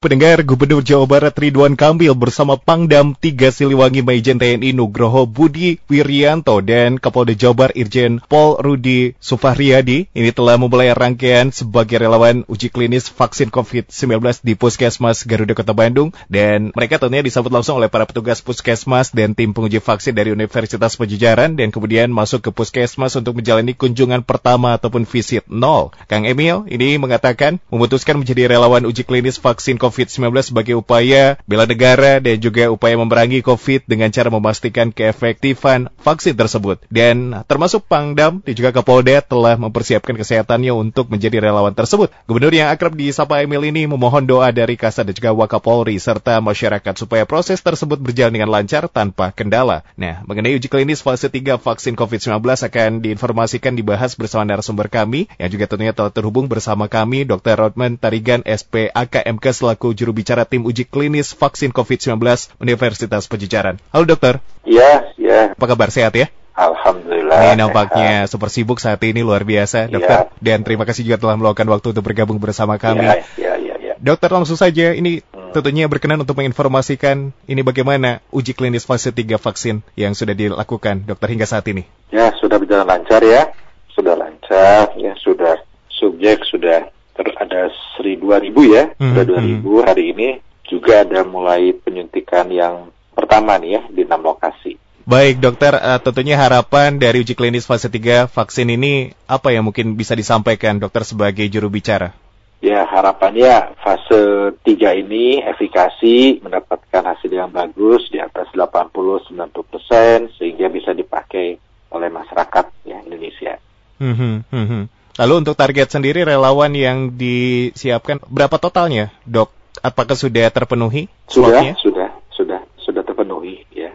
Pendengar Gubernur Jawa Barat Ridwan Kamil bersama Pangdam 3 Siliwangi Maijen TNI Nugroho Budi Wiryanto dan Kapolda Jabar Irjen Pol Rudi Sufahriyadi ini telah memulai rangkaian sebagai relawan uji klinis vaksin COVID-19 di Puskesmas Garuda Kota Bandung dan mereka tentunya disambut langsung oleh para petugas Puskesmas dan tim penguji vaksin dari Universitas Pajajaran dan kemudian masuk ke Puskesmas untuk menjalani kunjungan pertama ataupun visit nol. Kang Emil ini mengatakan memutuskan menjadi relawan uji klinis vaksin COVID COVID-19 sebagai upaya bela negara dan juga upaya memerangi COVID dengan cara memastikan keefektifan vaksin tersebut. Dan termasuk Pangdam dan juga Kapolda telah mempersiapkan kesehatannya untuk menjadi relawan tersebut. Gubernur yang akrab di Sapa Emil ini memohon doa dari Kasat dan juga Wakapolri serta masyarakat supaya proses tersebut berjalan dengan lancar tanpa kendala. Nah, mengenai uji klinis fase 3 vaksin COVID-19 akan diinformasikan dibahas bersama narasumber kami yang juga tentunya telah terhubung bersama kami Dr. Rodman Tarigan SPAKMK selaku selaku juru bicara tim uji klinis vaksin COVID-19 Universitas Pajajaran. Halo dokter. Iya, iya. Apa kabar sehat ya? Alhamdulillah. Ini nampaknya sehat. super sibuk saat ini luar biasa, iya. dokter. Ya. Dan terima kasih juga telah meluangkan waktu untuk bergabung bersama kami. Iya, iya, iya. Ya. Dokter langsung saja ini hmm. tentunya berkenan untuk menginformasikan ini bagaimana uji klinis fase 3 vaksin yang sudah dilakukan dokter hingga saat ini. Ya, sudah berjalan lancar ya. Sudah lancar, ya sudah subjek sudah ter ada seri dua ribu ya, hmm, sudah dua ribu hmm. hari ini juga ada mulai penyuntikan yang pertama nih ya di enam lokasi. Baik dokter, uh, tentunya harapan dari uji klinis fase 3 vaksin ini apa yang mungkin bisa disampaikan dokter sebagai juru bicara? Ya harapannya fase 3 ini efikasi mendapatkan hasil yang bagus di atas 80-90 persen sehingga bisa dipakai oleh masyarakat ya Indonesia. Hmm, hmm, hmm. hmm. Lalu untuk target sendiri relawan yang disiapkan berapa totalnya, dok? Apakah sudah terpenuhi? Sudah, slotnya? sudah, sudah, sudah terpenuhi, ya.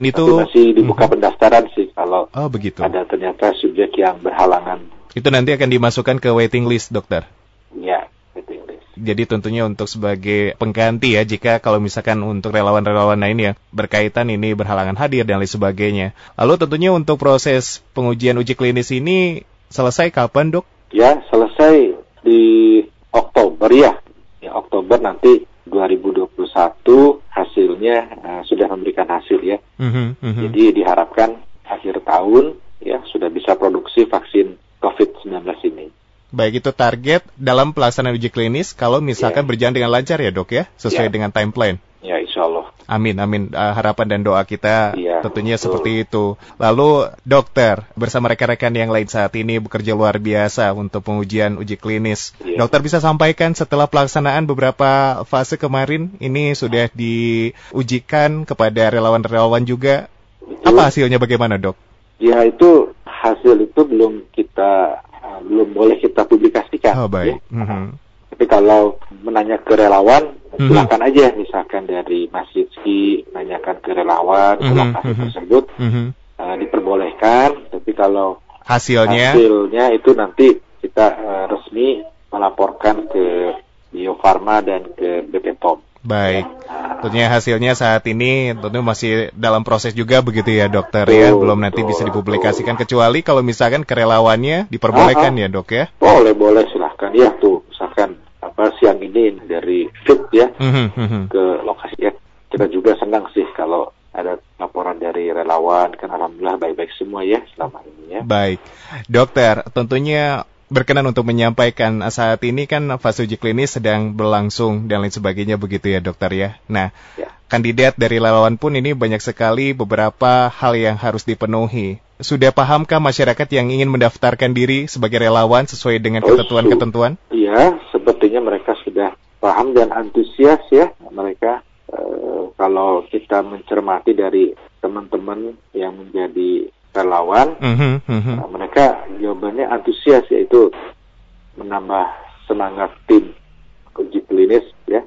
Itu Tapi masih dibuka uh pendaftaran sih kalau oh, begitu. ada ternyata subjek yang berhalangan. Itu nanti akan dimasukkan ke waiting list, dokter? Ya, waiting list. Jadi tentunya untuk sebagai pengganti ya jika kalau misalkan untuk relawan-relawan lain ya berkaitan ini berhalangan hadir dan lain sebagainya. Lalu tentunya untuk proses pengujian uji klinis ini selesai kapan dok? Ya selesai di Oktober ya. Ya Oktober nanti 2021 hasilnya uh, sudah memberikan hasil ya. Mm-hmm, mm-hmm. Jadi diharapkan akhir tahun ya sudah bisa produksi vaksin COVID-19 ini. Baik itu target dalam pelaksanaan uji klinis kalau misalkan ya. berjalan dengan lancar ya dok ya sesuai ya. dengan timeline. Amin, amin. Uh, harapan dan doa kita ya, tentunya betul. seperti itu. Lalu dokter bersama rekan-rekan yang lain saat ini bekerja luar biasa untuk pengujian uji klinis. Ya. Dokter bisa sampaikan setelah pelaksanaan beberapa fase kemarin ini sudah diujikan kepada relawan-relawan juga. Betul. Apa hasilnya bagaimana dok? Ya itu hasil itu belum kita belum boleh kita publikasikan. Oh baik. Ya. Mm -hmm. Tapi kalau menanya ke relawan hmm. silakan aja misalkan dari Mas Yitski nanyakan ke relawan mm -hmm. lokasi mm -hmm. tersebut mm -hmm. uh, diperbolehkan tapi kalau hasilnya hasilnya itu nanti kita uh, resmi melaporkan ke Bio Farma dan ke BP POM. Baik. Nah. Tentunya hasilnya saat ini tentu masih dalam proses juga begitu ya dokter ya? betul, ya, belum nanti bisa dipublikasikan betul. kecuali kalau misalkan kerelawannya diperbolehkan Aha. ya dok ya. Boleh boleh silahkan ya tuh ini dari fit ya mm-hmm. ke lokasi ya kita juga senang sih kalau ada laporan dari relawan kan alhamdulillah baik-baik semua ya selama ini ya. Baik, dokter tentunya berkenan untuk menyampaikan saat ini kan fase uji klinis sedang berlangsung dan lain sebagainya begitu ya dokter ya. Nah, ya. kandidat dari relawan pun ini banyak sekali beberapa hal yang harus dipenuhi. Sudah pahamkah masyarakat yang ingin mendaftarkan diri sebagai relawan sesuai dengan ketentuan-ketentuan? Iya, sepertinya mereka sudah paham dan antusias ya mereka e, kalau kita mencermati dari teman-teman yang menjadi relawan, mm -hmm, mm -hmm. Nah, mereka jawabannya antusias yaitu menambah semangat tim uji klinis ya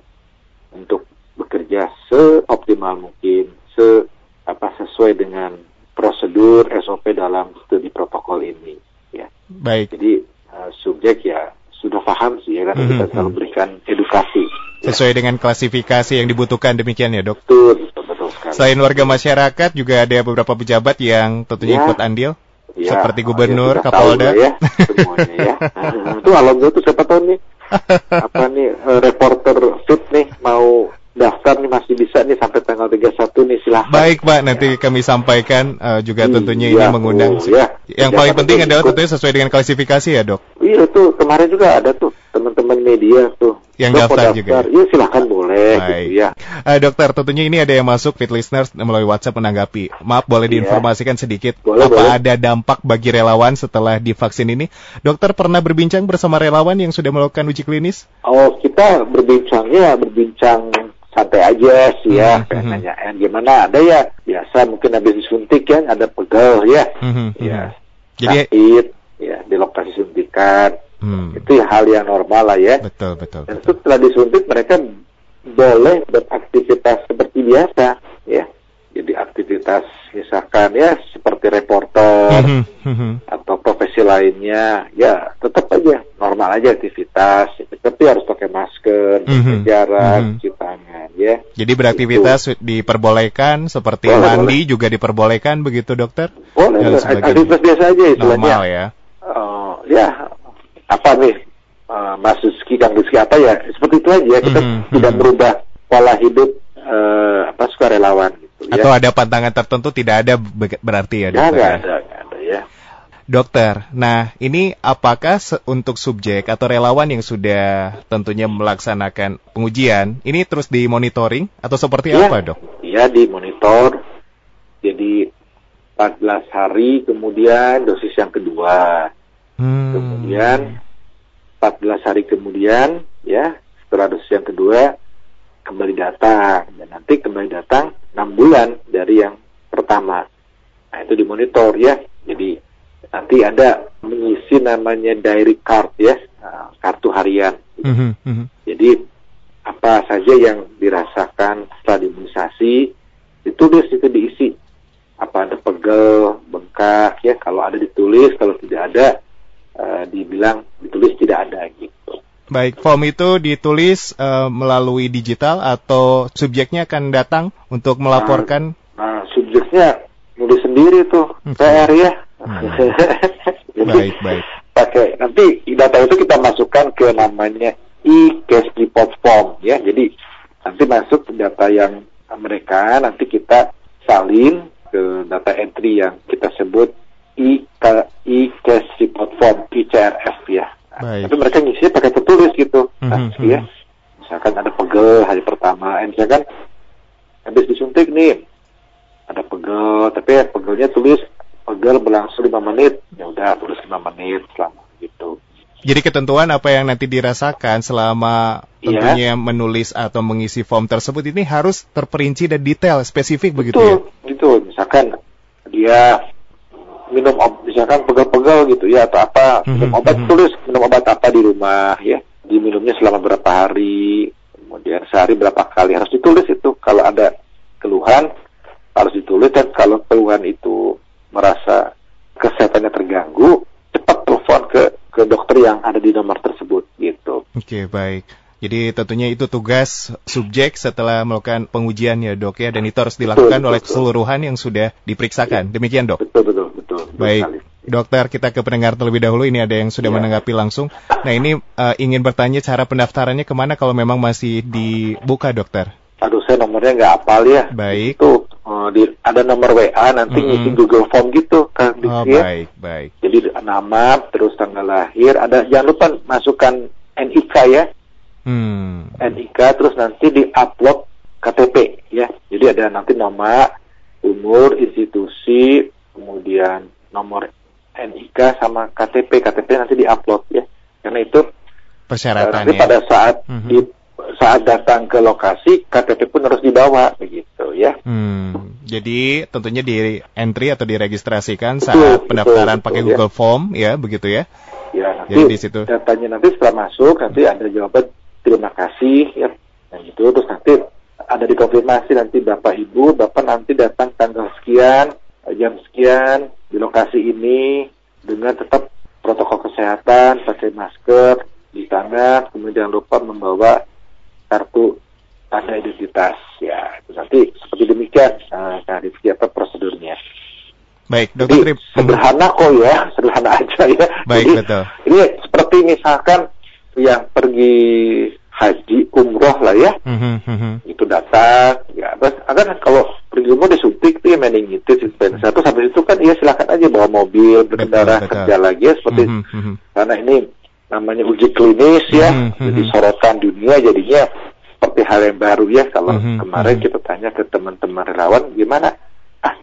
untuk bekerja seoptimal mungkin, se apa sesuai dengan prosedur SOP dalam studi protokol ini ya. Baik. Jadi uh, subjek ya sudah paham sih ya kan mm -hmm. kita selalu mhm. berikan edukasi sesuai ya. dengan klasifikasi yang dibutuhkan demikian ya dok. Betul betul, betul sekali. Selain warga masyarakat juga ada beberapa pejabat yang tentunya ya. ikut andil. Ya, seperti gubernur, oh, ya, Kapolda. Ya, semuanya ya. itu alhamdulillah itu siapa tahu nih apa nih uh, reporter fit nih mau daftar nih masih bisa nih sampai tanggal 31 nih silahkan. Baik Pak, nanti ya. kami sampaikan uh, juga tentunya iya, ini mengundang. Oh, ya. Yang ya, paling penting adalah tentunya sesuai dengan klasifikasi ya dok. Iya tuh kemarin juga ada tuh teman-teman media tuh yang daftar, daftar juga. Iya silahkan boleh. Gitu Baik. Gitu, ya. Uh, dokter tentunya ini ada yang masuk fit listeners melalui WhatsApp menanggapi. Maaf boleh iya. diinformasikan sedikit boleh, apa boleh. ada dampak bagi relawan setelah divaksin ini? Dokter pernah berbincang bersama relawan yang sudah melakukan uji klinis? Oh kita berbincangnya berbincang santai aja sih ya mm -hmm. nanya eh, gimana ada ya biasa mungkin habis disuntik kan ada pegel ya mm -hmm. ya jadi sakit ya di lokasi suntikan mm. itu hal yang normal lah ya betul betul dan betul. setelah disuntik mereka boleh beraktivitas seperti biasa ya jadi aktivitas misalkan ya seperti reporter mm -hmm. atau profesi lainnya ya tetap aja normal aja aktivitas tapi harus pakai masker, mm -hmm. jarak, mm -hmm. cuci tangan, ya. Jadi beraktivitas Itu. diperbolehkan seperti boleh, mandi boleh. juga diperbolehkan begitu dokter? Boleh, aktivitas biasa aja istilahnya. Normal ya. Uh, ya, apa nih? Uh, Mas Rizky, Kang Rizky apa ya? Seperti itu aja. Kita mm -hmm. tidak merubah pola hidup uh, apa sukarelawan gitu. Ya. Atau ada pantangan tertentu tidak ada berarti ya dokter? Ya? ada, ada ya. Dokter, nah ini apakah untuk subjek atau relawan yang sudah tentunya melaksanakan pengujian, ini terus dimonitoring atau seperti ya, apa dok? Iya dimonitor, jadi 14 hari kemudian dosis yang kedua, hmm. kemudian 14 hari kemudian ya setelah dosis yang kedua kembali datang dan nanti kembali datang 6 bulan dari yang pertama. Nah itu dimonitor ya, jadi nanti ada mengisi namanya diary card ya, uh, kartu harian. Mm -hmm. Jadi apa saja yang dirasakan setelah imunisasi ditulis itu diisi. Apa ada pegel, bengkak ya, kalau ada ditulis, kalau tidak ada uh, dibilang ditulis tidak ada. Baik, form itu ditulis uh, melalui digital atau subjeknya akan datang untuk melaporkan? Nah, nah subjeknya nulis sendiri tuh, okay. PR ya. Hmm. baik, baik. Pakai nanti data itu kita masukkan ke namanya e-cash report form ya. Jadi nanti masuk data yang mereka nanti kita salin ke data entry yang kita sebut e-cash report form ICRF. Baik. Tapi mereka ngisi pakai tertulis gitu. Mm -hmm. ya. Misalkan ada pegel hari pertama, eh, misalkan habis disuntik nih ada pegel, tapi pegelnya tulis pegel berlangsung lima menit ya udah tulis lima menit selama gitu jadi ketentuan apa yang nanti dirasakan selama iya. tentunya ya. menulis atau mengisi form tersebut ini harus terperinci dan detail spesifik begitu ya? Gitu, misalkan dia minum misalkan pegel-pegel gitu ya atau apa minum mm -hmm. obat mhm. tulis minum obat apa di rumah ya diminumnya selama berapa hari kemudian sehari berapa kali harus ditulis itu kalau ada keluhan harus ditulis dan kalau keluhan itu merasa kesehatannya terganggu, cepat telepon ke ke dokter yang ada di nomor tersebut gitu. Oke, okay, baik. Jadi tentunya itu tugas subjek setelah melakukan pengujian ya dok ya dan itu harus dilakukan betul, oleh betul. keseluruhan yang sudah diperiksakan. Ya. Demikian dok. Betul betul. Baik. Dokter, kita ke pendengar terlebih dahulu. Ini ada yang sudah ya. menanggapi langsung. Nah, ini uh, ingin bertanya cara pendaftarannya ke mana kalau memang masih dibuka, dokter? Aduh, saya nomornya nggak apal ya. Baik. Itu uh, di, ada nomor WA nanti mm -hmm. ngisi Google Form gitu kan oh, ya. baik baik jadi nama terus tanggal lahir ada jangan lupa masukkan NIK ya hmm. NIK terus nanti di upload KTP ya jadi ada nanti nama umur institusi kemudian nomor NIK sama KTP KTP nanti di upload ya karena itu persyaratan nanti ya. pada saat mm -hmm. di saat datang ke lokasi KTP pun harus dibawa begitu ya. Hmm, jadi tentunya di entry atau diregistrasikan betul, saat pendaftaran betul, pakai betul, Google ya. Form ya begitu ya. Ya nanti jadi di situ. datanya nanti setelah masuk nanti ada jawaban terima kasih ya dan itu terus nanti ada dikonfirmasi nanti bapak ibu bapak nanti datang tanggal sekian jam sekian di lokasi ini dengan tetap protokol kesehatan pakai masker di tangan kemudian lupa membawa kartu tanda identitas. Ya itu nanti seperti demikian uh, nah apa prosedurnya. Baik dokter Jadi, sederhana kok ya sederhana aja ya. Baik Jadi, betul. ini seperti misalkan yang pergi haji umroh lah ya. Mm-hmm. itu datang ya terus akan kalau pergi umroh disuntik tuh ya meningitis influenza itu kan ya silakan aja bawa mobil berkendara kerja lagi ya seperti mm-hmm. karena ini namanya uji klinis ya mm-hmm. jadi sorotan dunia jadinya seperti hal yang baru ya kalau mm-hmm. kemarin kita tanya ke teman-teman relawan gimana ah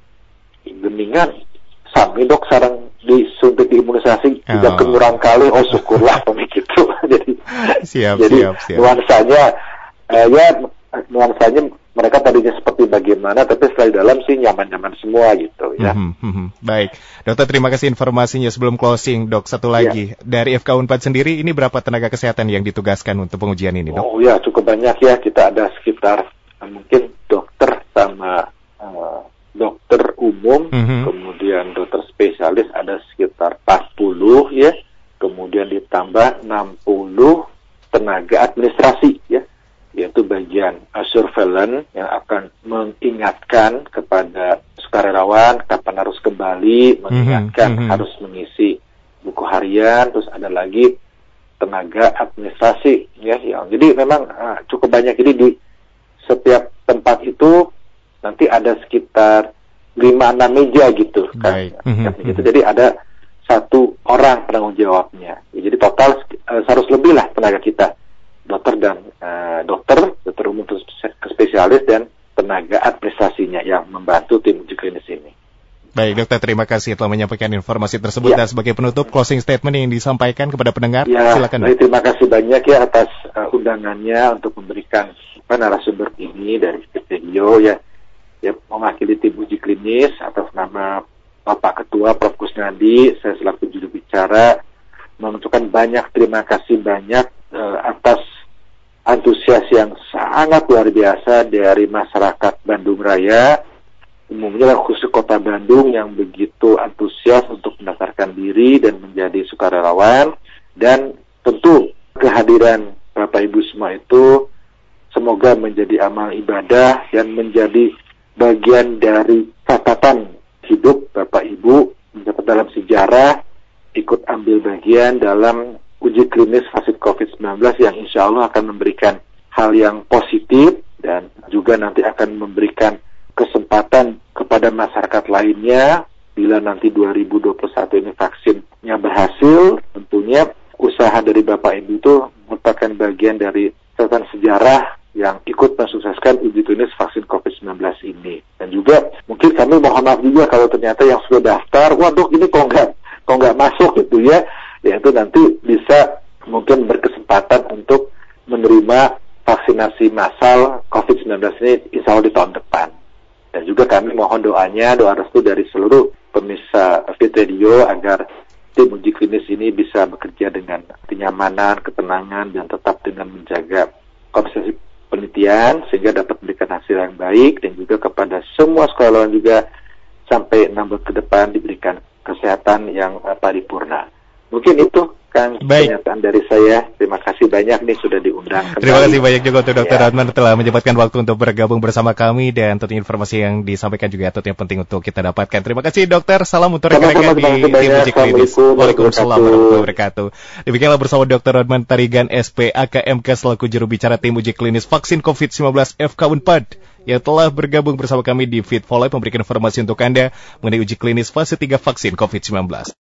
geningan sami dok sarang disuntik diimunisasi oh. tidak kurang kali oh syukurlah begitu jadi siap, jadi siap, siap. nuansanya eh, ya nuansanya mereka tadinya seperti bagaimana tapi setelah di dalam sih nyaman-nyaman semua gitu ya. Mm -hmm, Baik, dokter terima kasih informasinya sebelum closing dok satu lagi ya. dari FK Unpad sendiri ini berapa tenaga kesehatan yang ditugaskan untuk pengujian ini dok? Oh ya cukup banyak ya kita ada sekitar mungkin dokter sama uh, dokter umum, mm -hmm. kemudian dokter spesialis ada sekitar 40 ya, kemudian ditambah 60 tenaga administrasi ya, yaitu bagian surveillance yang akan mengingatkan kepada sukarelawan kapan harus kembali, mengingatkan mm -hmm. harus mengisi buku harian, terus ada lagi tenaga administrasi ya, yang jadi memang uh, cukup banyak ini di setiap tempat itu nanti ada sekitar lima enam meja gitu kan. Mm -hmm. gitu. Jadi ada satu orang penanggung jawabnya. Ya, jadi total uh, harus lebih lah tenaga kita, dokter dan uh, dokter, dokter umum ke spesialis dan tenaga administrasinya yang membantu tim uji klinis ini. Baik dokter, terima kasih telah menyampaikan informasi tersebut ya. dan sebagai penutup closing statement yang disampaikan kepada pendengar, ya, silakan. Baik, terima kasih banyak ya atas uh, undangannya untuk memberikan narasumber ini dari video ya ya mewakili tim uji klinis atas nama Bapak Ketua Prof. Kusnadi, saya selaku juru bicara mengucapkan banyak terima kasih banyak uh, atas antusias yang sangat luar biasa dari masyarakat Bandung Raya, umumnya khusus kota Bandung yang begitu antusias untuk mendaftarkan diri dan menjadi sukarelawan. Dan tentu kehadiran Bapak Ibu semua itu semoga menjadi amal ibadah dan menjadi bagian dari catatan hidup Bapak Ibu mencatat dalam sejarah ikut ambil bagian dalam uji klinis vaksin COVID-19 yang insya Allah akan memberikan hal yang positif dan juga nanti akan memberikan kesempatan kepada masyarakat lainnya bila nanti 2021 ini vaksinnya berhasil tentunya usaha dari Bapak Ibu itu merupakan bagian dari catatan sejarah yang ikut mensukseskan uji klinis vaksin COVID-19 ini. Dan juga mungkin kami mohon maaf juga kalau ternyata yang sudah daftar, waduh ini kok nggak kok nggak masuk gitu ya, ya itu nanti bisa mungkin berkesempatan untuk menerima vaksinasi massal COVID-19 ini insya Allah di tahun depan. Dan juga kami mohon doanya, doa restu dari seluruh pemirsa Fit Radio agar tim uji klinis ini bisa bekerja dengan kenyamanan, ketenangan, dan tetap dengan menjaga konsistensi penelitian sehingga dapat memberikan hasil yang baik dan juga kepada semua sekolah juga sampai enam bulan ke depan diberikan kesehatan yang uh, paripurna. Mungkin itu Kang Baik. pernyataan dari saya. Terima kasih banyak nih sudah diundang. Kembali. Terima kasih banyak juga untuk Dr. Ya. telah menyempatkan waktu untuk bergabung bersama kami dan tentu informasi yang disampaikan juga tentu yang penting untuk kita dapatkan. Terima kasih dokter. Salam untuk rekan-rekan di tim uji klinis. Waalaikumsalam warahmatullahi wabarakatuh. Demikianlah bersama Dr. Rodman Tarigan SP AKMK selaku juru bicara tim uji klinis vaksin COVID-19 FK Unpad yang telah bergabung bersama kami di Fit for Life memberikan informasi untuk Anda mengenai uji klinis fase 3 vaksin COVID-19.